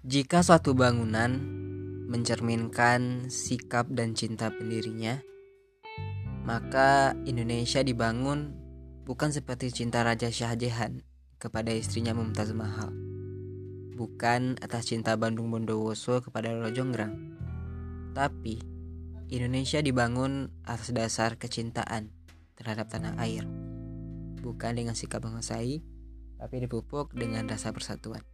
Jika suatu bangunan mencerminkan sikap dan cinta pendirinya, maka Indonesia dibangun bukan seperti cinta Raja Shah Jahan kepada istrinya Mumtaz Mahal, bukan atas cinta Bandung Bondowoso kepada Roro tapi Indonesia dibangun atas dasar kecintaan terhadap tanah air, bukan dengan sikap menguasai, tapi dipupuk dengan rasa persatuan.